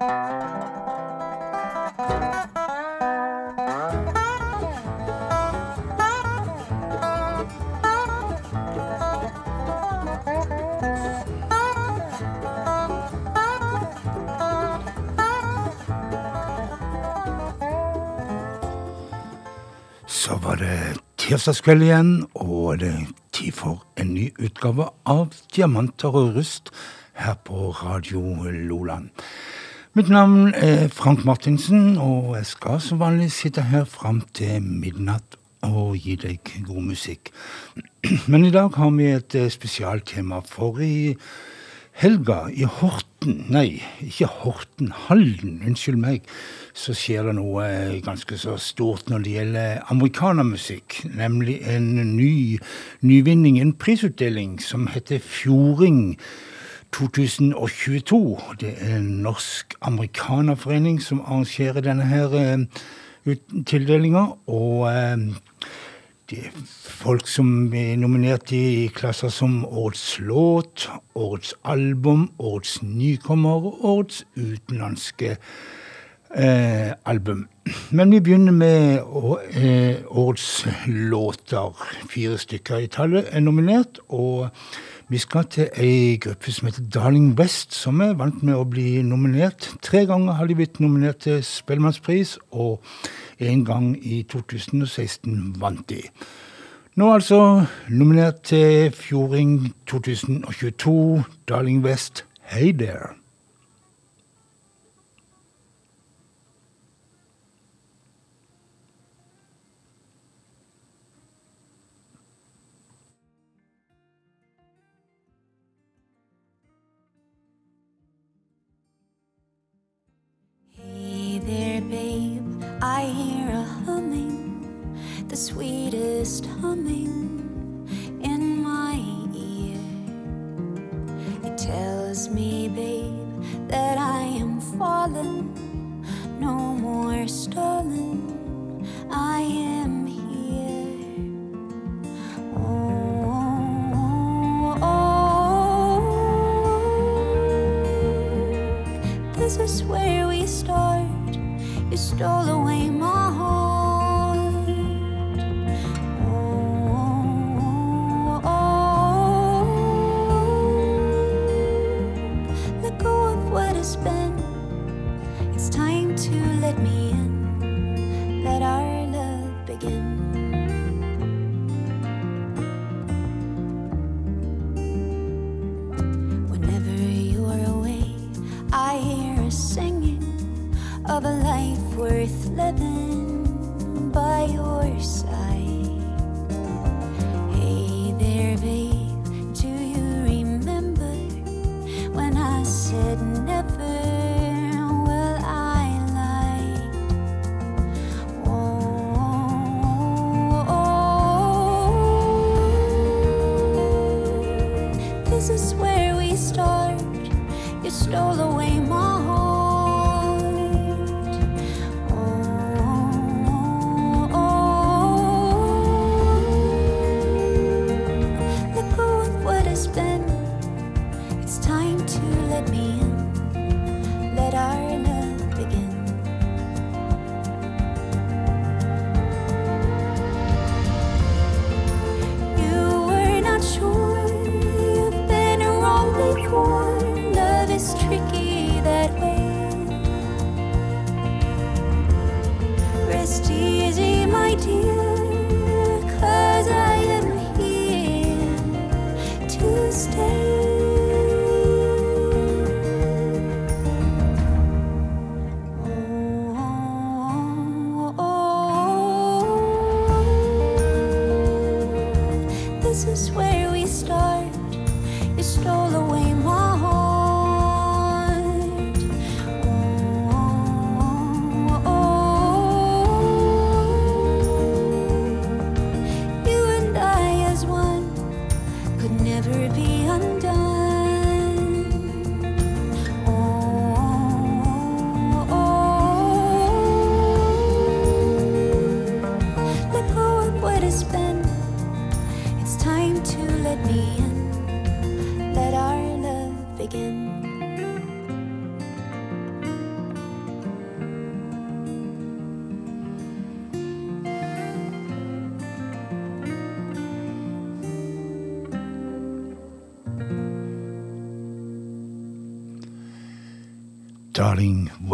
Så var det tirsdagskveld igjen, og det er tid for en ny utgave av Diamanter og rust her på Radio Loland. Mitt navn er Frank Martinsen, og jeg skal som vanlig sitte her fram til midnatt og gi deg god musikk. Men i dag har vi et eh, spesialtema, for i helga i Horten Nei, ikke Horten, Halden, unnskyld meg. Så skjer det noe eh, ganske så stort når det gjelder amerikanermusikk. Nemlig en ny nyvinning, en prisutdeling som heter Fjording 2022. Det er norsk amerikanerforening som arrangerer denne her eh, tildelinga. Og eh, det er folk som er nominert i klasser som Årets låt, Årets album, Årets nykommer og Årets utenlandske eh, album. Men vi begynner med eh, årets låter. Fire stykker i tallet er nominert. og vi skal til ei gruppe som heter Darling West, som er vant med å bli nominert. Tre ganger har de blitt nominert til Spellemannspris, og én gang i 2016 vant de. Nå altså nominert til Fjording 2022, Darling West, Hey there, the sweetest humming let me in. Let our love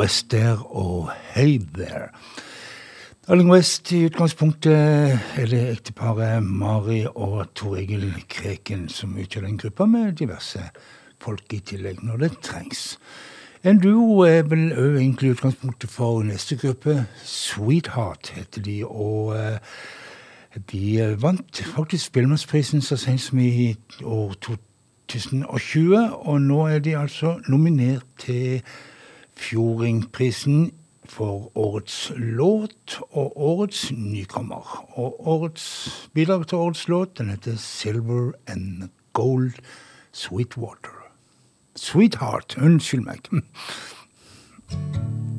West der og Hey There. Darling West i utgangspunktet er det ekteparet Mari og Tor Egil Kreken som utgjør den gruppa, med diverse folk i tillegg når det trengs. En duo er vel òg egentlig utgangspunktet for neste gruppe. Sweetheart heter de, og eh, de vant faktisk Spellemannsprisen så sent som i år 2020, og nå er de altså nominert til Fjordingprisen for årets låt og årets nykommer. Og årets bidrag til årets låt den heter Silver and Gold Sweetwater. Sweetheart. Unnskyld meg.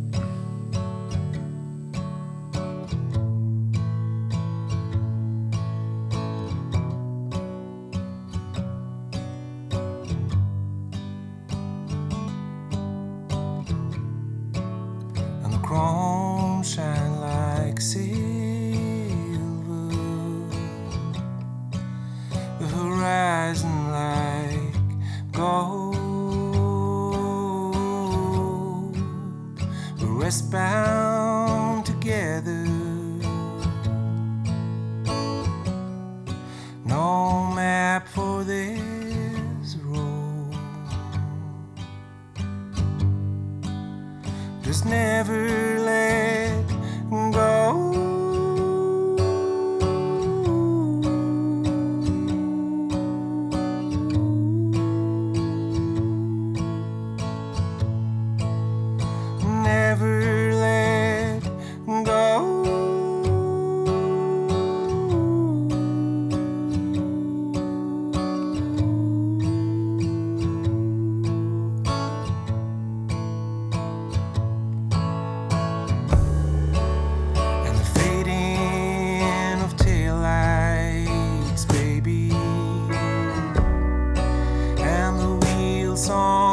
song.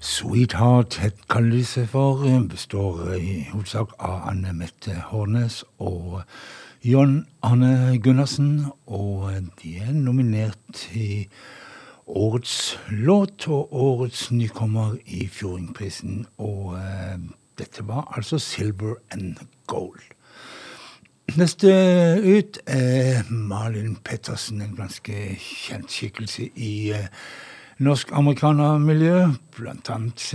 Sweetheart kaller de seg for. Består i hovedsak av Anne Mette Hårnes og John Arne Gundersen. Og de er nominert til årets låt og årets nykommer i Fjordingprisen. Og eh, dette var altså Silver and Gold. Neste ut er Malin Pettersen, en ganske kjent skikkelse i eh, norsk-amerikanermiljø. Blant annet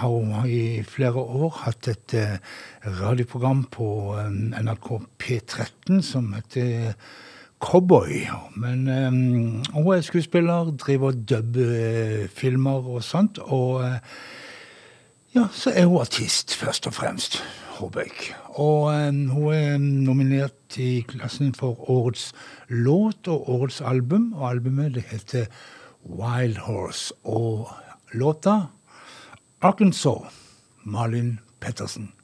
har i flere år hatt et radioprogram på NRK P13 som heter Cowboy. Men hun er skuespiller, driver dubfilmer og sånt. Og ja, så er hun artist, først og fremst. Håbøk. Og um, hun er nominert i klassen for årets låt og årets album. Og albumet det heter Wild Horse. Og låta Arkansas. Malin Pettersen.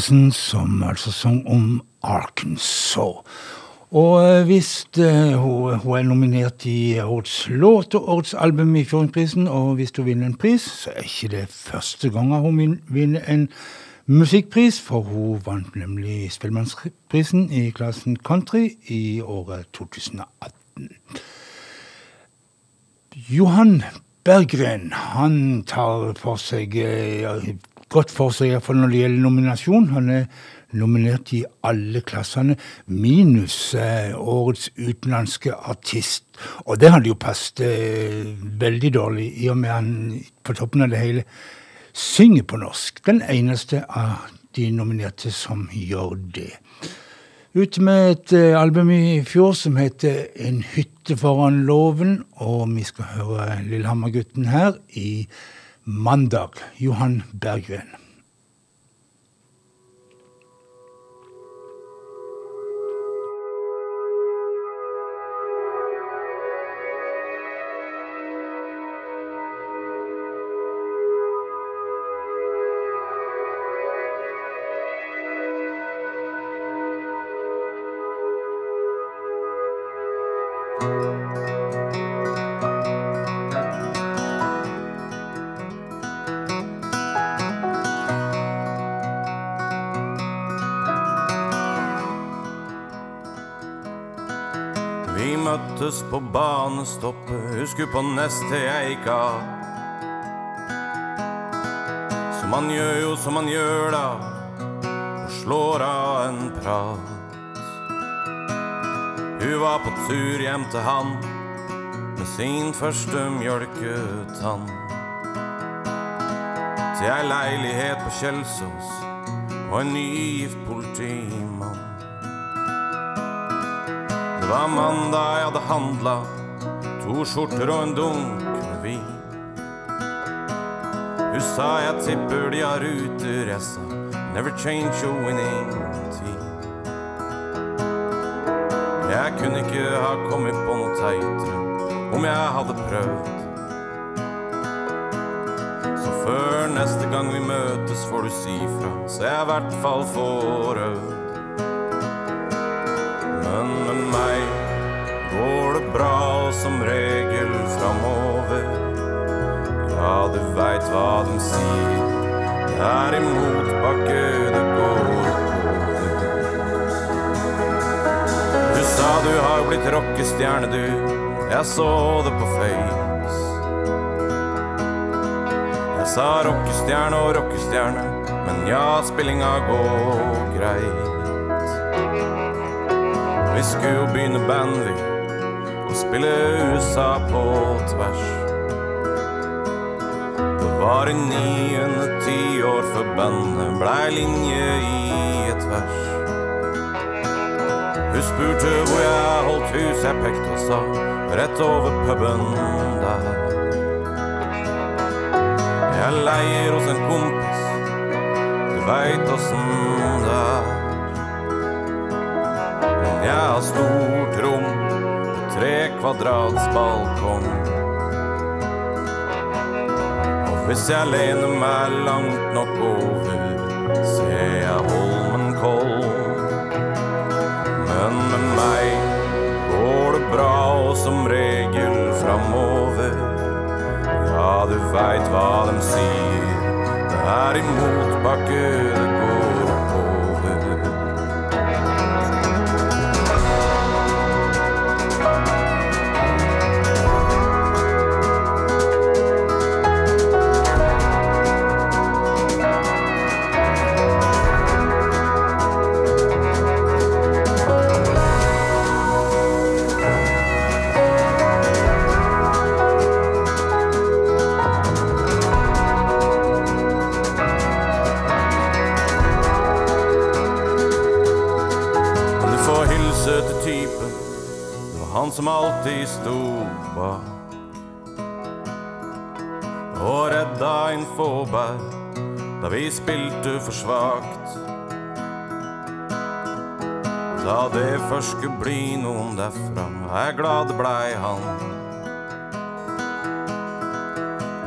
Pettersen, som altså sang om Arkansas. Og eh, hvis hun, hun, er nominert i årets låt og årets album i Fjordingprisen, og hvis hun vinner en pris, så er ikke det første gangen hun vinner en musikkpris, for hun vant nemlig Spellemannsprisen i klassen country i året 2018. Johan Berggren han tar for seg uh, godt for seg, iallfall når det gjelder nominasjon. Han er nominert i alle klassene, minus eh, årets utenlandske artist. Og det hadde jo passet eh, veldig dårlig, i og med han på toppen av det hele synger på norsk. Den eneste av de nominerte som gjør det. Ute med et eh, album i fjor som heter En hytte foran låven, og vi skal høre Lillehammer-gutten her i 'Mandag', Johan Berggren. Banestoppet, husker på neste jeg gikk av. Så man gjør jo som man gjør da, og slår av en prat. Hun var på tur hjem til han med sin første mjølketann. Til ei leilighet på Kjelsås og en nygift politimann Det var mandag jeg hadde handla to skjorter og en dunk med vin. Hun sa jeg tipper de har ruter, jeg sa never change your winning team. Jeg kunne ikke ha kommet på noe teitere om jeg hadde prøvd. Så før neste gang vi møtes, får du si fra, så jeg i hvert fall får øvd. går det bra som regel framover. Ja, du veit hva de sier. Det er i motbakke det går. Du sa du har blitt rockestjerne, du. Jeg så det på Face. Jeg sa rockestjerne og rockestjerne, men ja, spillinga går greit. Vi skulle jo begynne band, vi spille USA på tvers. Det var i niende tiår før bandet blei linje i et vers. Hun spurte hvor jeg holdt hus, jeg pekte og sa rett over puben der. Jeg leier hos en kompis, du veit åssen det er. Men jeg har tre kvadrats balkong. Og hvis jeg lener meg langt nok over, ser jeg Holmenkollen. Men med meg går det bra, og som regel framover. Ja, du veit hva de sier, det er i motbakke som alltid sto bak. Og redda en Fåberg da vi spilte for svakt. Da det først skulle bli noen derfra, er glad det blei han.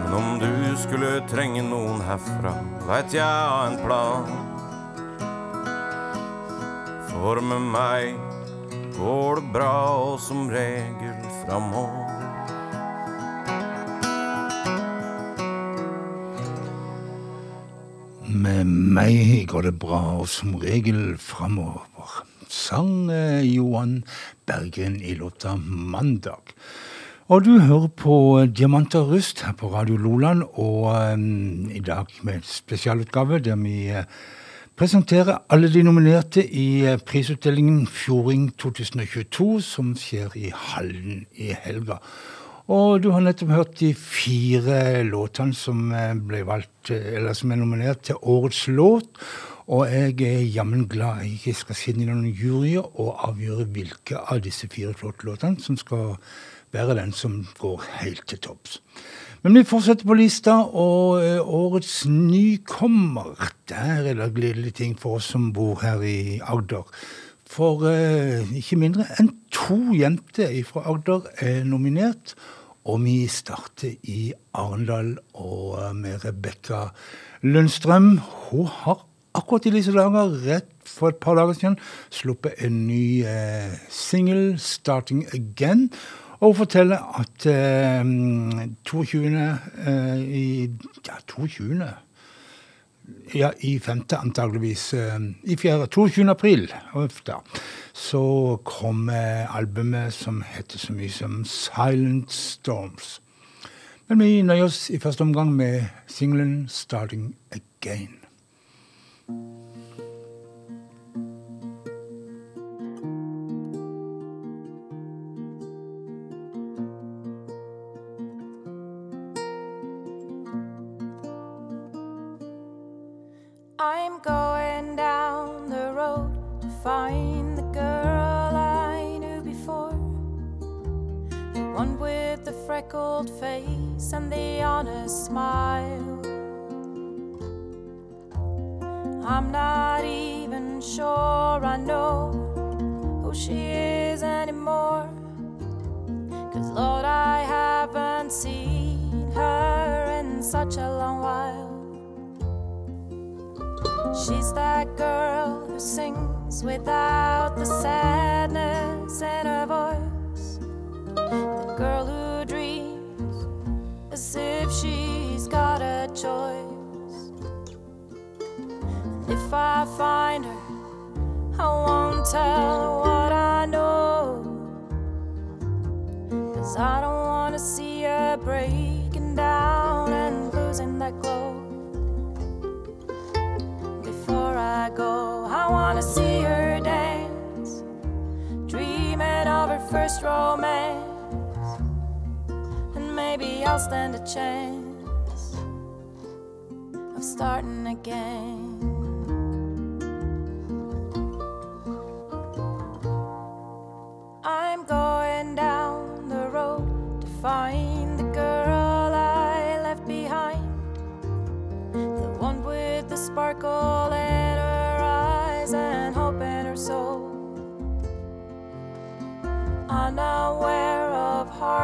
Men om du skulle trenge noen herfra, veit jeg av en plan. For med meg går det bra, og som regel framover. Med meg går det bra, og som regel framover. Sang Johan Bergen i låta 'Mandag'. Og du hører på Diamanter Rust her på Radio Loland, og um, i dag med spesialutgave der vi uh, presentere alle de nominerte i eh, prisutdelingen Fjording 2022, som skjer i Hallen i helga. Og du har nettopp hørt de fire låtene som eh, valgt, eh, som er nominert til årets låt. Og jeg er jammen glad jeg ikke skal sitte i noen juryer og avgjøre hvilke av disse fire flotte låtene som skal være den som går helt til topps. Men vi fortsetter på lista, og årets nykommer Der er det gledelige ting for oss som bor her i Agder. For ikke mindre enn to jenter fra Agder er nominert. Og vi starter i Arendal og med Rebekka Lundstrøm. Hun har akkurat i disse dager, rett for et par dager siden, sluppet en ny eh, singel, 'Starting Again'. Og hun forteller at eh, 22. Eh, i Ja, 22. Ja, i femte, antageligvis. Eh, I fjerde. 22. april. Da, så kom eh, albumet som heter så mye som 'Silent Storms'. Men vi nøyer oss i første omgang med singelen 'Starting Again'.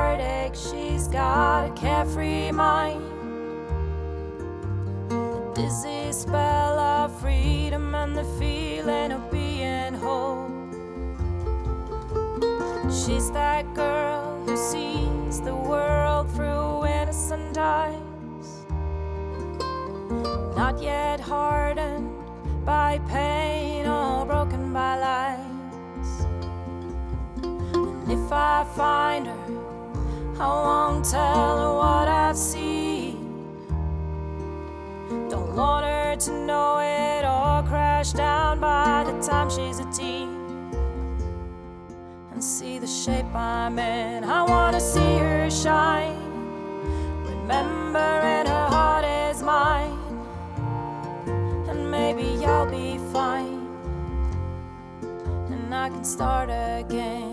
Heartache, she's got a carefree mind. The dizzy spell of freedom and the feeling of being whole. She's that girl who sees the world through innocent eyes not yet hardened by pain or broken by lies. And if I find her, I won't tell her what I've seen. Don't want her to know it all crash down by the time she's a teen. And see the shape I'm in. I wanna see her shine. Remembering her heart is mine and maybe I'll be fine, and I can start again.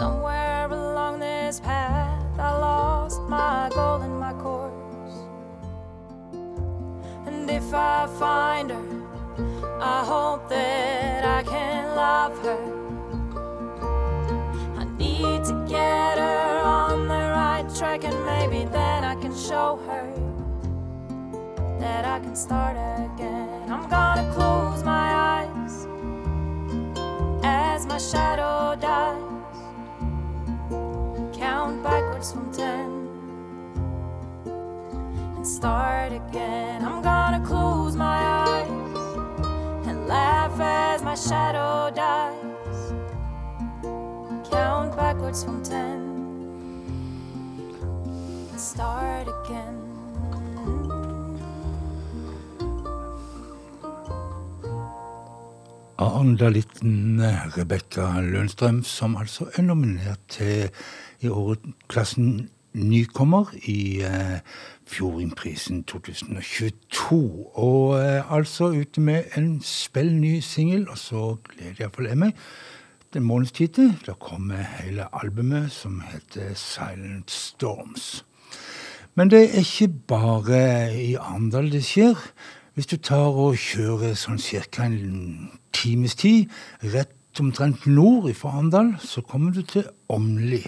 Somewhere along this path, I lost my goal and my course. And if I find her, I hope that I can love her. I need to get her on the right track, and maybe then I can show her that I can start again. I'm gonna close my eyes as my shadow ten. and start again. I'm gonna close my eyes and laugh as my shadow dies. Count backwards from ten and start again. Arendalitten Rebekka Lønstrøm, som altså er nominert til i året klassen nykommer i eh, Fjordingprisen 2022. Og eh, altså ute med en spell ny singel, og så gleder iallfall jeg meg Den måneds tid. Da kommer hele albumet som heter Silent Storms. Men det er ikke bare i Arendal det skjer. Hvis du tar og kjører sånn ca. en times tid rett omtrent nord fra Arendal, så kommer du til Åmli.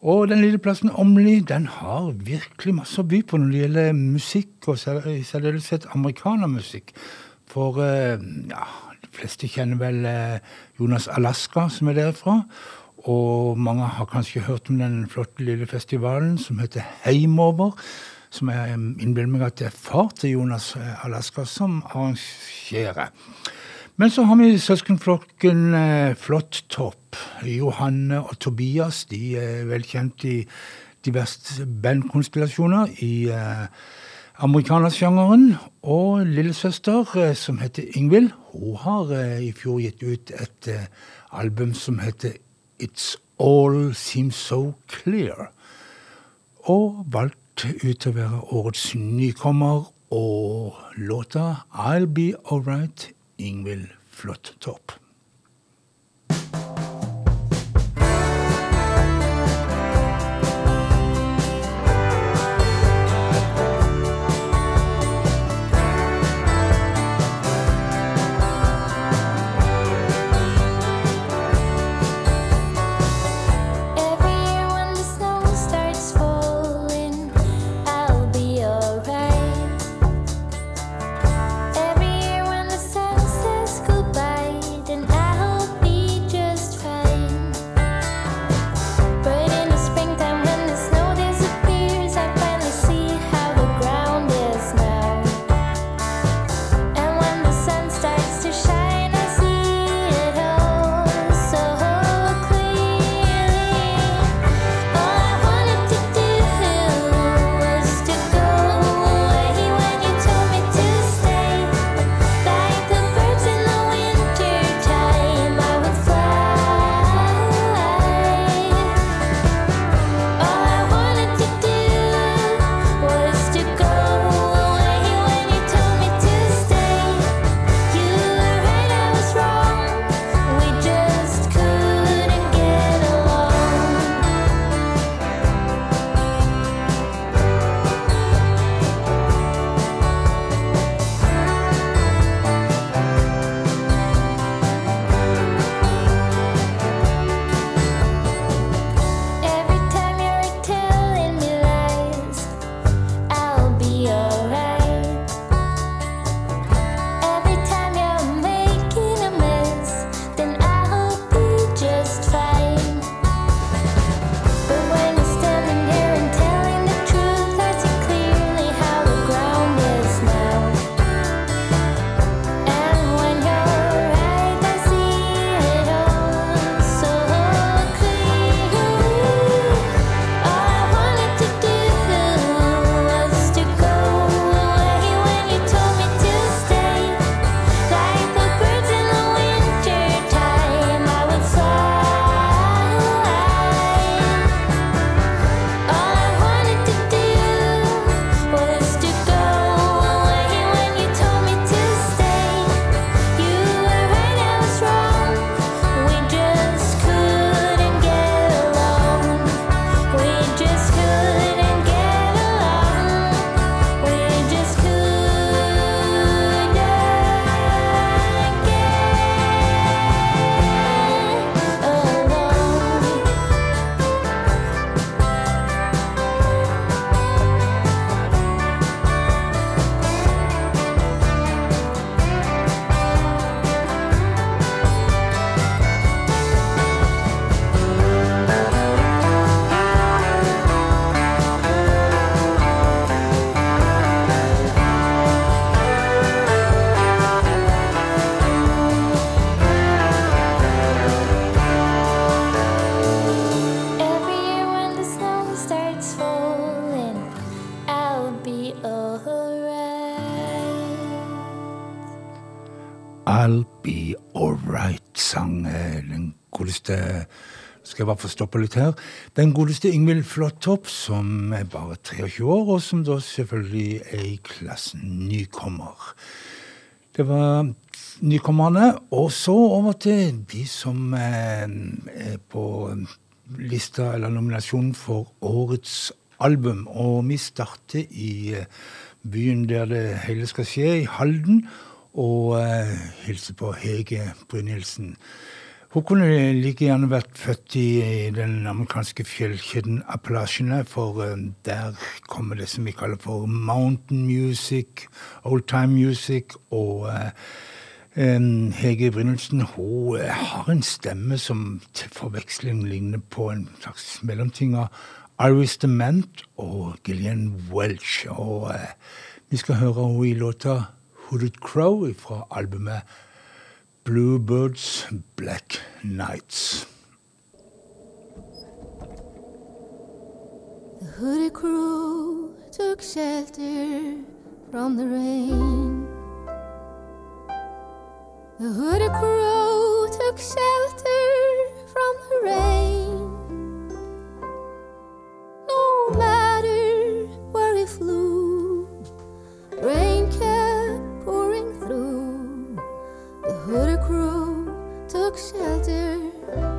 Og den lille plassen Åmli den har virkelig masse å by på når det gjelder musikk, og i særdeleshet amerikanermusikk. For ja, de fleste kjenner vel Jonas Alaska, som er derfra. Og mange har kanskje hørt om den flotte lille festivalen som heter Heimover som jeg innbiller meg at det er far til Jonas Alaska som arrangerer. Men så har vi søskenflokken eh, Flott Topp. Johanne og Tobias de er velkjent i diverse bandkonstellasjoner i eh, amerikanersjangeren. Og lillesøster, eh, som heter Ingvild, hun har i fjor gitt ut et album som heter It's All Seems So Clear. Og valgt ut til å være årets nykommer og låta I'll Be Alright, Ingvild Flåttopp. Skal bare få stoppe litt her. Den godeste Ingvild Flåttopp, som er bare 23 år, og som da selvfølgelig er i klassen nykommer. Det var nykommerne. Og så over til de som eh, er på lista eller nominasjonen for årets album. Og vi starter i eh, byen der det hele skal skje, i Halden og hilser på Hege Brynildsen. Hun kunne like gjerne vært født i den amerikanske fjellkjeden Appalachiene, for uh, der kommer det som vi kaller for mountain music, old time music, og um, Hege Brynildsen hun har en stemme som til forveksling ligner på en slags mellomting av Iris Dement og Gillian Welch. Og vi skal høre henne i låta Hooded Crow fra albumet Bluebirds Black Nights. The hooded crow took shelter from the rain. The hooded crow took shelter from the rain. No matter where he flew, rain took shelter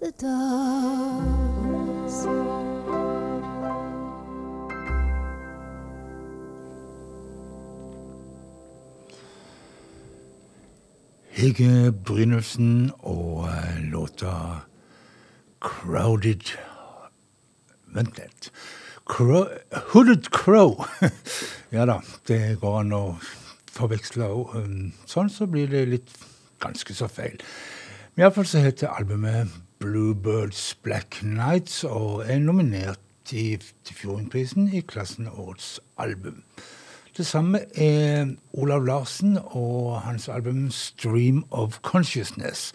the doves. Hege Brynildsen og uh, låta 'Crowded' Vent litt. Crow, Hooded Crow. ja da, det går an å forveksle òg. Um, sånn så blir det litt ganske så feil. Iallfall så heter albumet Bluebirds Black Nights og er nominert til Fjordingprisen i klassen Årets album. Det samme er Olav Larsen og hans album 'Stream of Consciousness'.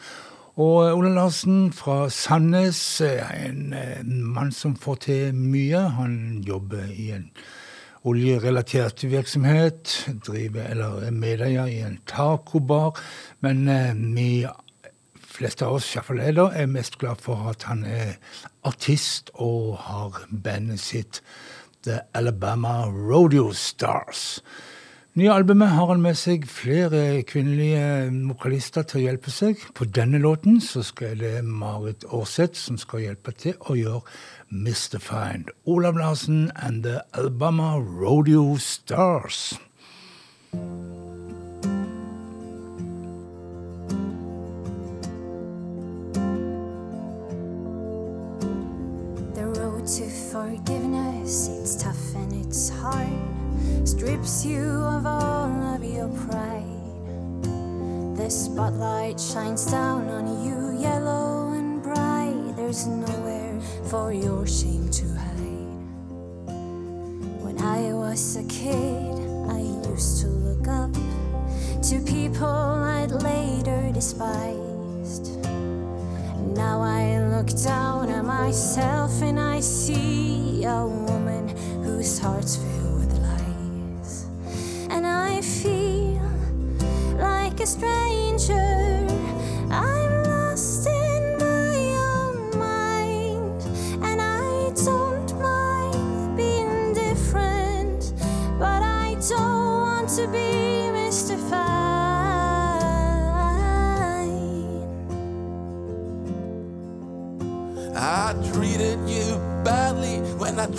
Og Olav Larsen fra Sandnes er en, en mann som får til mye. Han jobber i en oljerelatert virksomhet, driver eller er medeier i en tacobar. Men eh, vi fleste av oss, iallfall jeg, er mest glad for at han er artist og har bandet sitt The Alabama Rodeo Stars. Nye albumet har han med seg flere kvinnelige vokalister til å hjelpe seg. På denne låten så skal det Marit Aarseth som skal hjelpe til å gjøre Mr. Find. Olav Larsen and The Alabama Rodeo Stars. To forgiveness, it's tough and it's hard. strips you of all of your pride. The spotlight shines down on you, yellow and bright. There's nowhere for your shame to hide. When I was a kid, I used to look up to people I'd later despised. Now I look down at myself and I see a woman whose heart's filled with lies. And I feel like a stranger.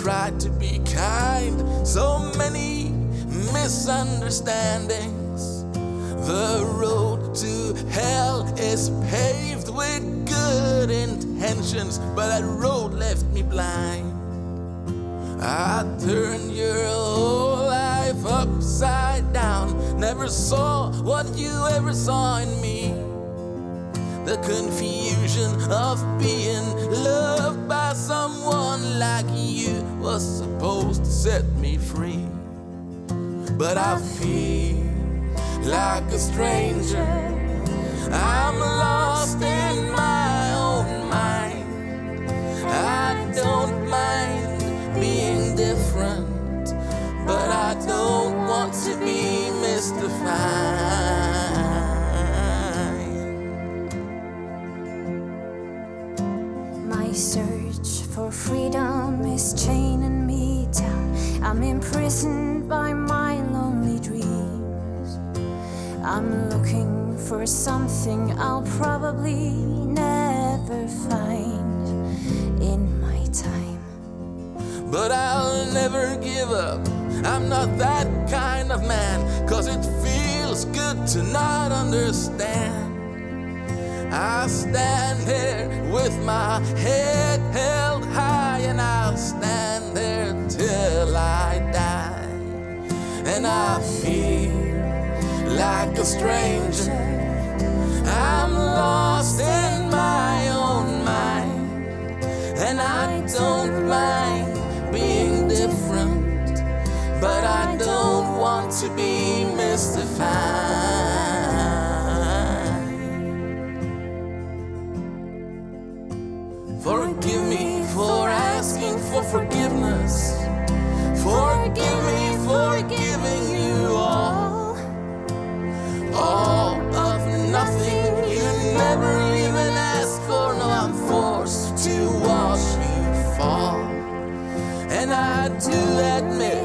Tried to be kind. So many misunderstandings. The road to hell is paved with good intentions, but that road left me blind. I turned your whole life upside down. Never saw what you ever saw in me. The confusion of being loved by someone like you was supposed to set me free. But I feel like a stranger. I'm lost in my own mind. I don't mind being different, but I don't want to be mystified. My search for freedom is chaining me down. I'm imprisoned by my lonely dreams. I'm looking for something I'll probably never find in my time. But I'll never give up. I'm not that kind of man, cause it feels good to not understand. I stand there with my head held high, and I'll stand there till I die. And I feel like a stranger. I'm lost in my own mind, and I don't mind being different, but I don't want to be mystified. Forgive me for asking for forgiveness. Forgive me for giving you all. All of nothing you never even asked for. No, I'm forced to watch you fall. And I do admit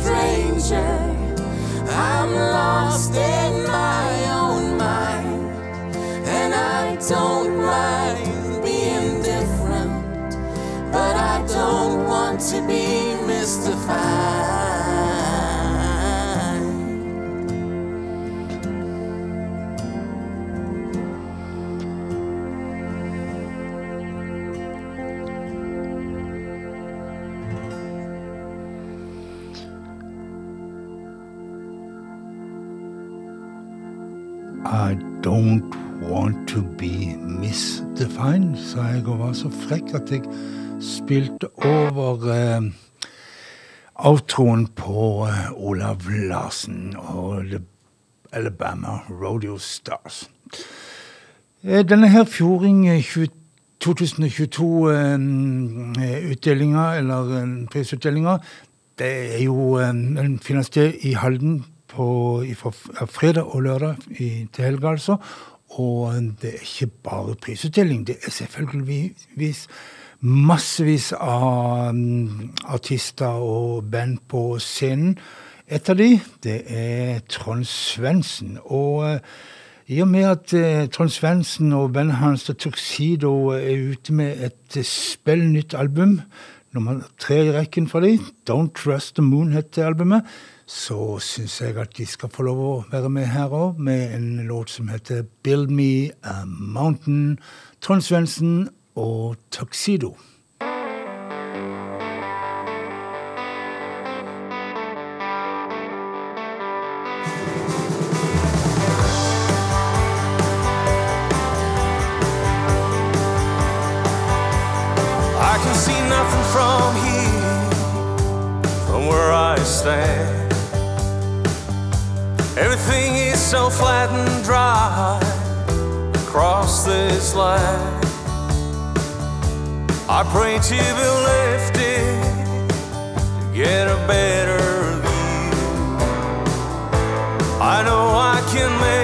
stranger. I'm lost in my own mind. And I don't mind being different. But I don't want to be mystified. I don't want to be misdefined, sa jeg og var så frekk at jeg spilte over eh, outroen på eh, Olav Larsen og The Alabama Rodeo Stars. Eh, denne her Fjording 2022-utdelinga, eller eh, prisutdelinga, det er jo eh, Den finner sted i Halden på, fra fredag og lørdag i, til helga, altså. Og det er ikke bare prisutdeling. Det er selvfølgeligvis massevis av um, artister og band på scenen. Et av de, det er Trond Svendsen. Og uh, i og med at uh, Trond Svendsen og bandet hans The Tuxedo er ute med et uh, spill nytt album nummer tre i rekken for dem. Don't Trust the Moon heter albumet. Så syns jeg at de skal få lov å være med her òg, med en låt som heter Build Me a Mountain. Trond Svendsen og Tuxedo. And dry across this land. I pray to be lifted to get a better view. I know I can make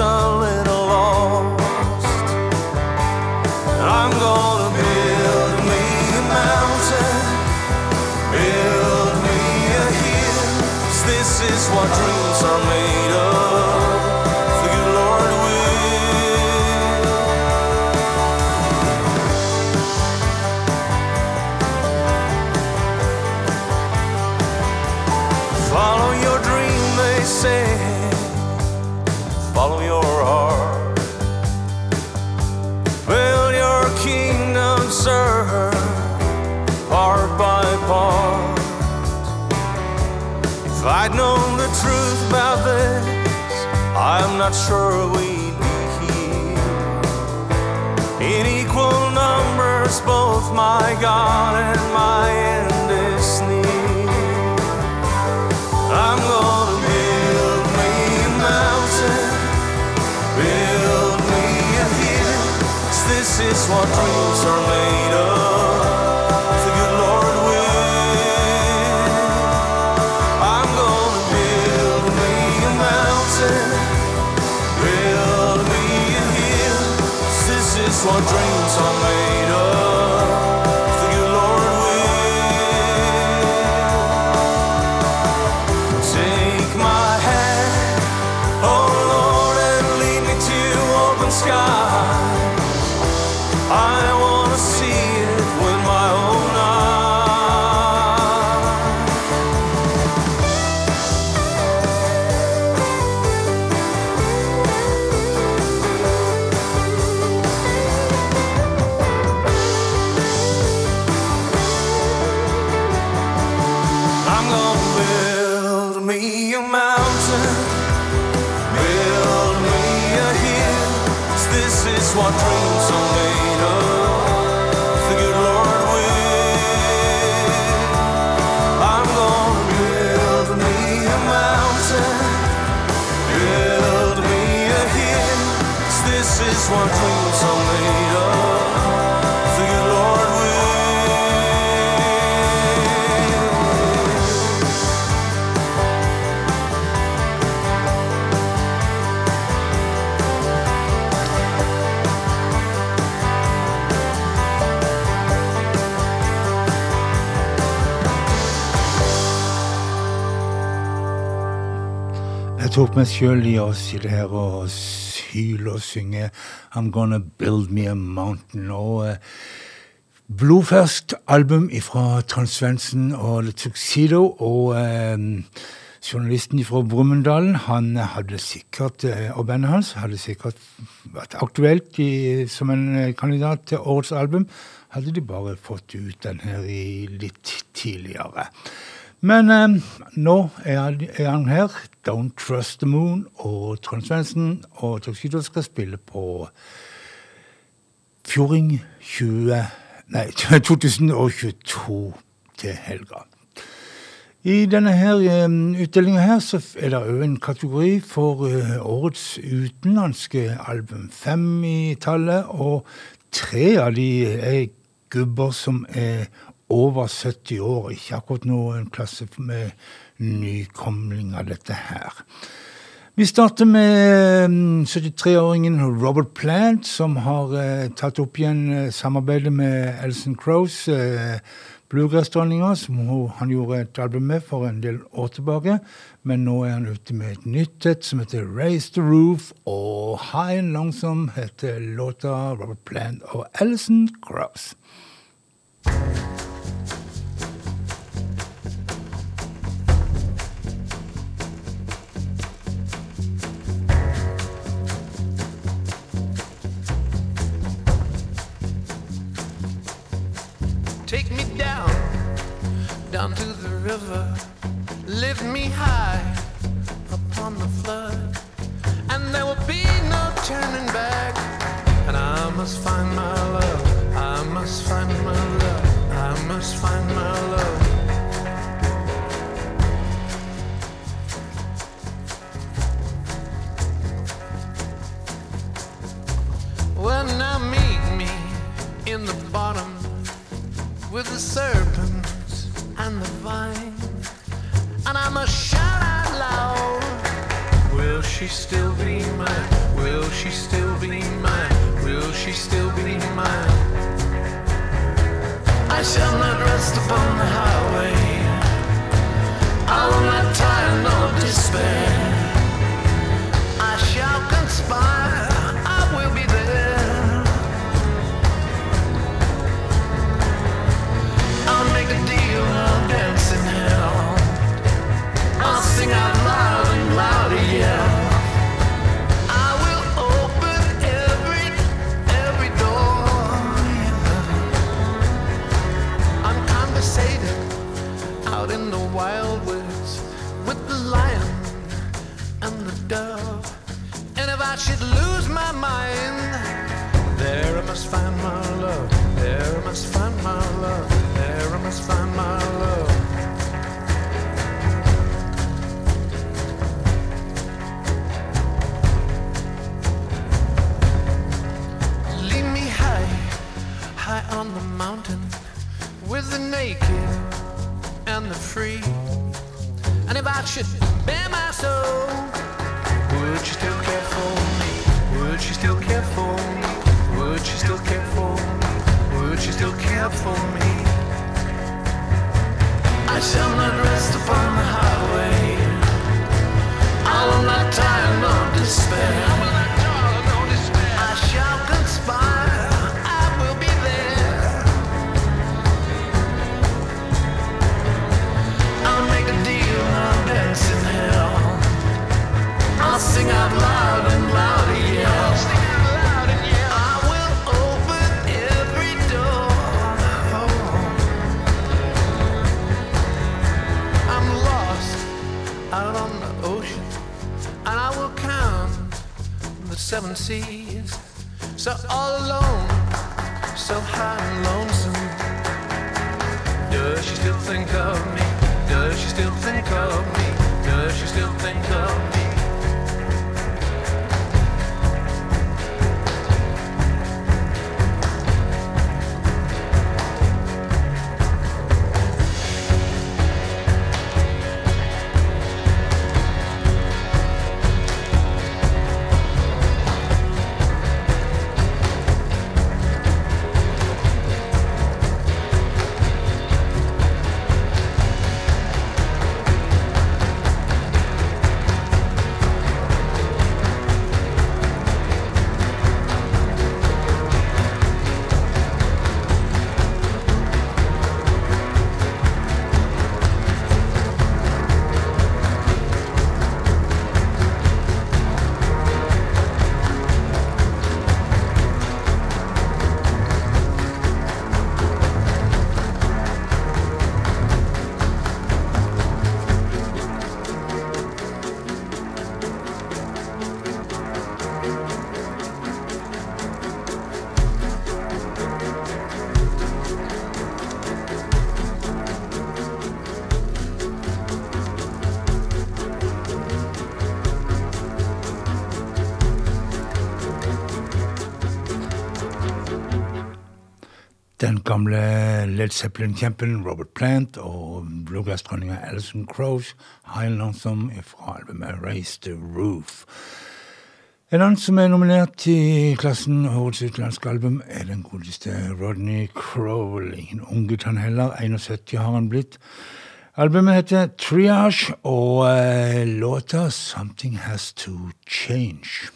a little lost. I'm gonna build me a mountain, build me a hill. this is what dreams are made I'd known the truth about this, I'm not sure we'd be here. In equal numbers, both my God and my end is near. I'm gonna build me a mountain, build me a hill. this is what dreams are made of. Jeg tok meg sjøl i å si det her og hyle og synge I'm Gonna Build Me a Mountain. Og eh, blodferskt album fra Trond Svendsen og The Tuxedo. Og eh, journalisten fra Brumunddal, han hadde sikkert, eh, og bandet hans hadde sikkert vært aktuelt i, som en eh, kandidat til årets album. Hadde de bare fått ut den her i litt tidligere. Men eh, nå er er han her. Don't Trust the Moon og Trond Svendsen og Tuxedo skal spille på Fjording 20, nei, 2022 til helga. I denne her utdelinga her så er det òg en kategori for eh, årets utenlandske album. Fem i tallet, og tre av de er gubber som er over 70 år. Ikke akkurat noen klasse med nykomling av dette her. Vi starter med 73-åringen Robert Plant, som har eh, tatt opp igjen eh, samarbeidet med Alison Crows eh, bluegrass-dronninger, som hun, han gjorde et album med for en del år tilbake. Men nå er han ute med et nytt et som heter Raise the Roof, og High and Longsome heter låta Robert Plant og Alison Crows. Take me down, down to the river. Lift me high upon the flood. And there will be no turning back. And I must find my love. I must find my love. I must find my love. Well, now with the serpents and the vine. And I must shout out loud. Will she still be mine? Will she still be mine? Will she still be mine? I shall not rest upon the highway. I will not tire nor despair. I shall conspire. Must find my love. There I must find my love. There I must find my love. Lead me high, high on the mountain with the naked and the free. And if I should bare my soul, would you still care for me? Would you still care? Would you still care for me? Would still care for me? I shall not rest upon the highway. I will not tire nor despair. I shall conspire. I will be there. I'll make a deal. Hell. I'll sing out loud and louder, seven seas. So all alone, so high and lonesome. Does she still think of me? Does she still think of me? Does she still think of me? Gamle Led Zeppelin-kjempen Robert Plant og bluegrass-dronninga Alison Crows, High Lonesome fra albumet Raise the Roof. En annen som er nominert til klassen Årets utenlandske album, er den godeste Rodney Crowell. Ingen unggutt han heller, 71 har han blitt. Albumet heter Triage, og uh, låta Something Has To Change.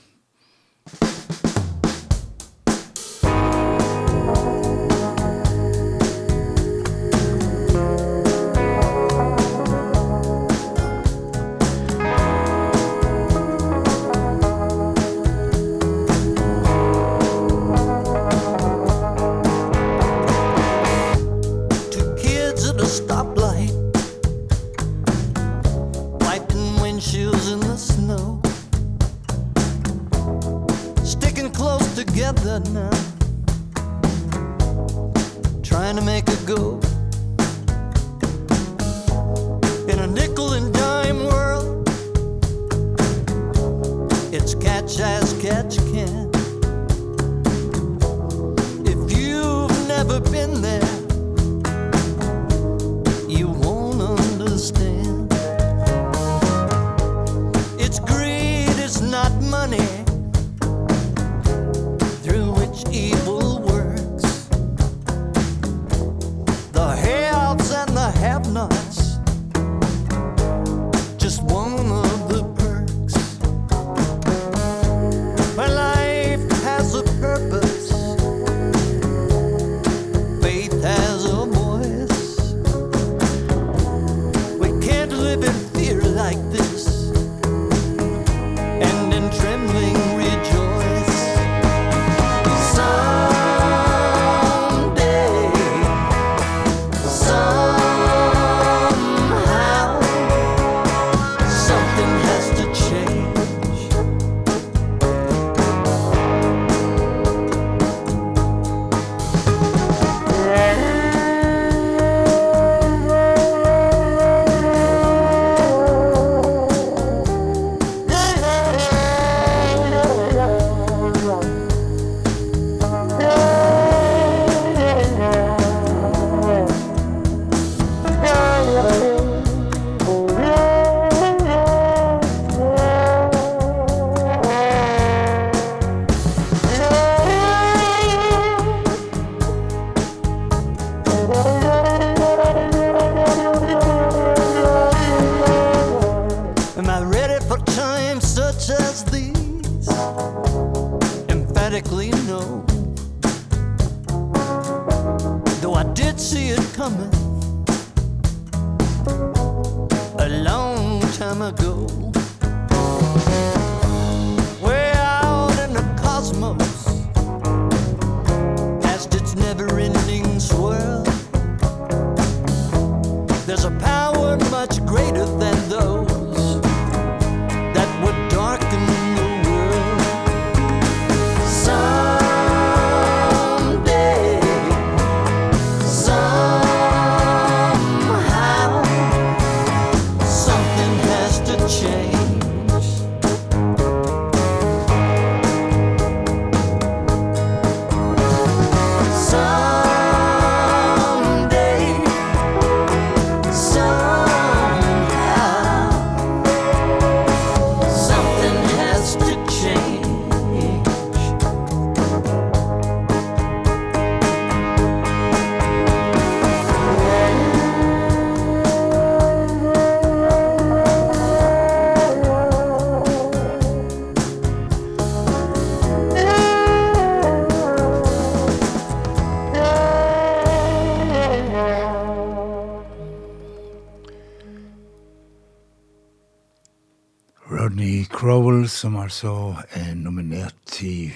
Som altså er nominert til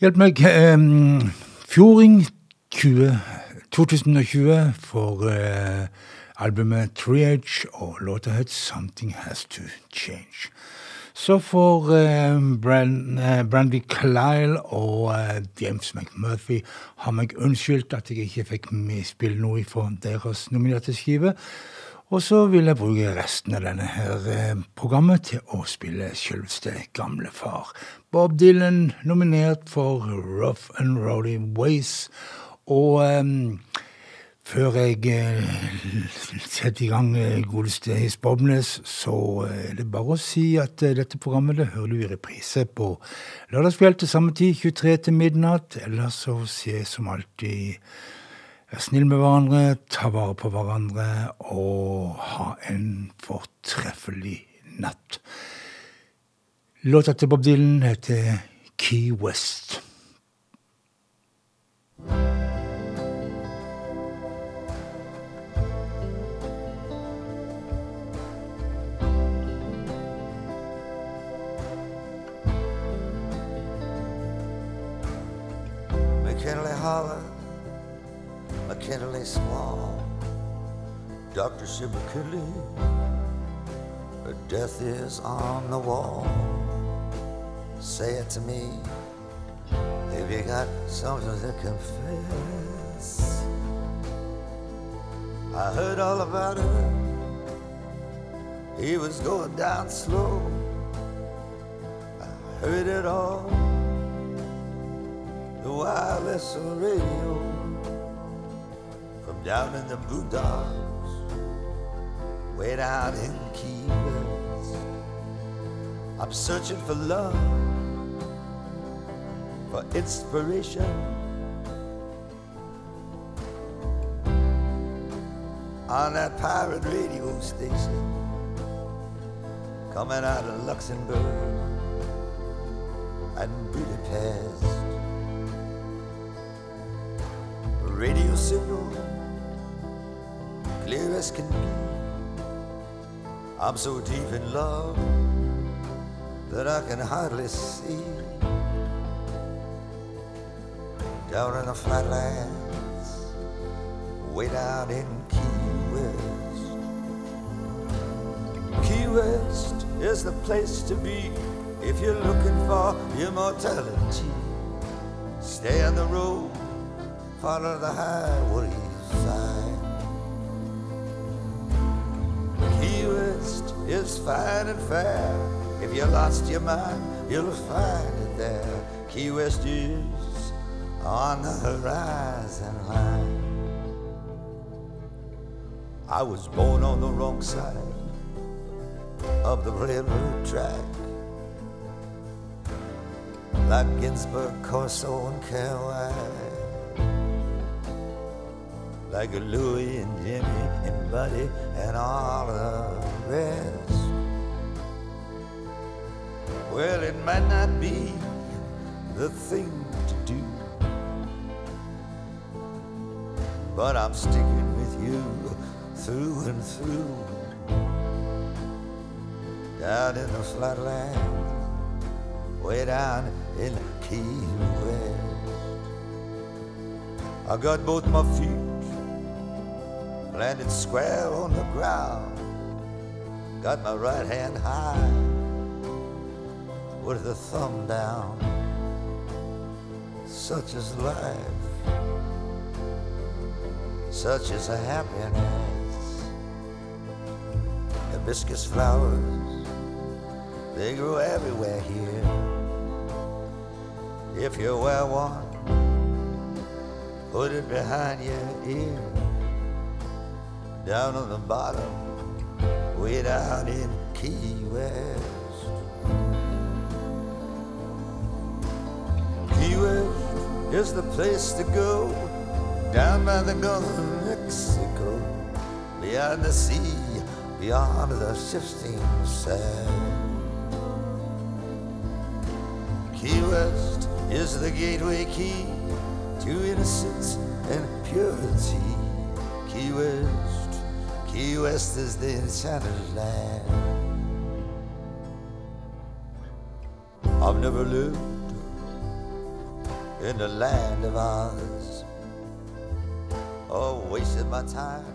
Hjelp meg. Fjording 20, 2020 for uh, albumet Triage, og låta het 'Something Has To Change'. Så får uh, Brand, uh, Brandy Clile og uh, James McMurphy ha meg unnskyldt at jeg ikke fikk spille noe fra deres nominerte skive. Og så vil jeg bruke resten av denne her eh, programmet til å spille selveste gamlefar. Bob Dylan nominert for Rough and Rowdy Ways. Og um, før jeg uh, setter i gang godeste His Bobnes, så er det bare å si at dette programmet det hører du i reprise på lørdagskveld til samme tid, 23 til midnatt. Eller så jeg som alltid Vær snill med hverandre, ta vare på hverandre og ha en fortreffelig natt. Låta til Bob Dylan heter Key West. McKinley Hollow McKinley Small, Dr. Sid McKinley, death is on the wall. Say it to me if you got something to confess. I heard all about it. He was going down slow. I heard it all. The wireless radio down in the boondocks, way down in Key West. I'm searching for love, for inspiration. On that pirate radio station, coming out of Luxembourg and Budapest. Radio signal clear as can be. I'm so deep in love that I can hardly see. Down in the flatlands, way down in Key West. Key West is the place to be if you're looking for immortality. Stay on the road, follow the highway. Is fine and fair. If you lost your mind, you'll find it there. Key West is on the horizon line. I was born on the wrong side of the railroad track. Like Ginsburg, Corso, and Carolina like Louie and Jimmy and Buddy and all the rest. Well, it might not be the thing to do, but I'm sticking with you through and through. Down in the flatland, way down in Key West. I got both my feet landed square on the ground. Got my right hand high with the thumb down. Such is life, such is a happiness. Hibiscus flowers, they grow everywhere here. If you wear one, put it behind your ear down on the bottom, way down in Key West. Key West is the place to go, down by the Gulf of Mexico, beyond the sea, beyond the shifting sand. Key West is the gateway key to innocence and purity. Key West Key West is the enchanted land. I've never lived in the land of Oz or wasted my time.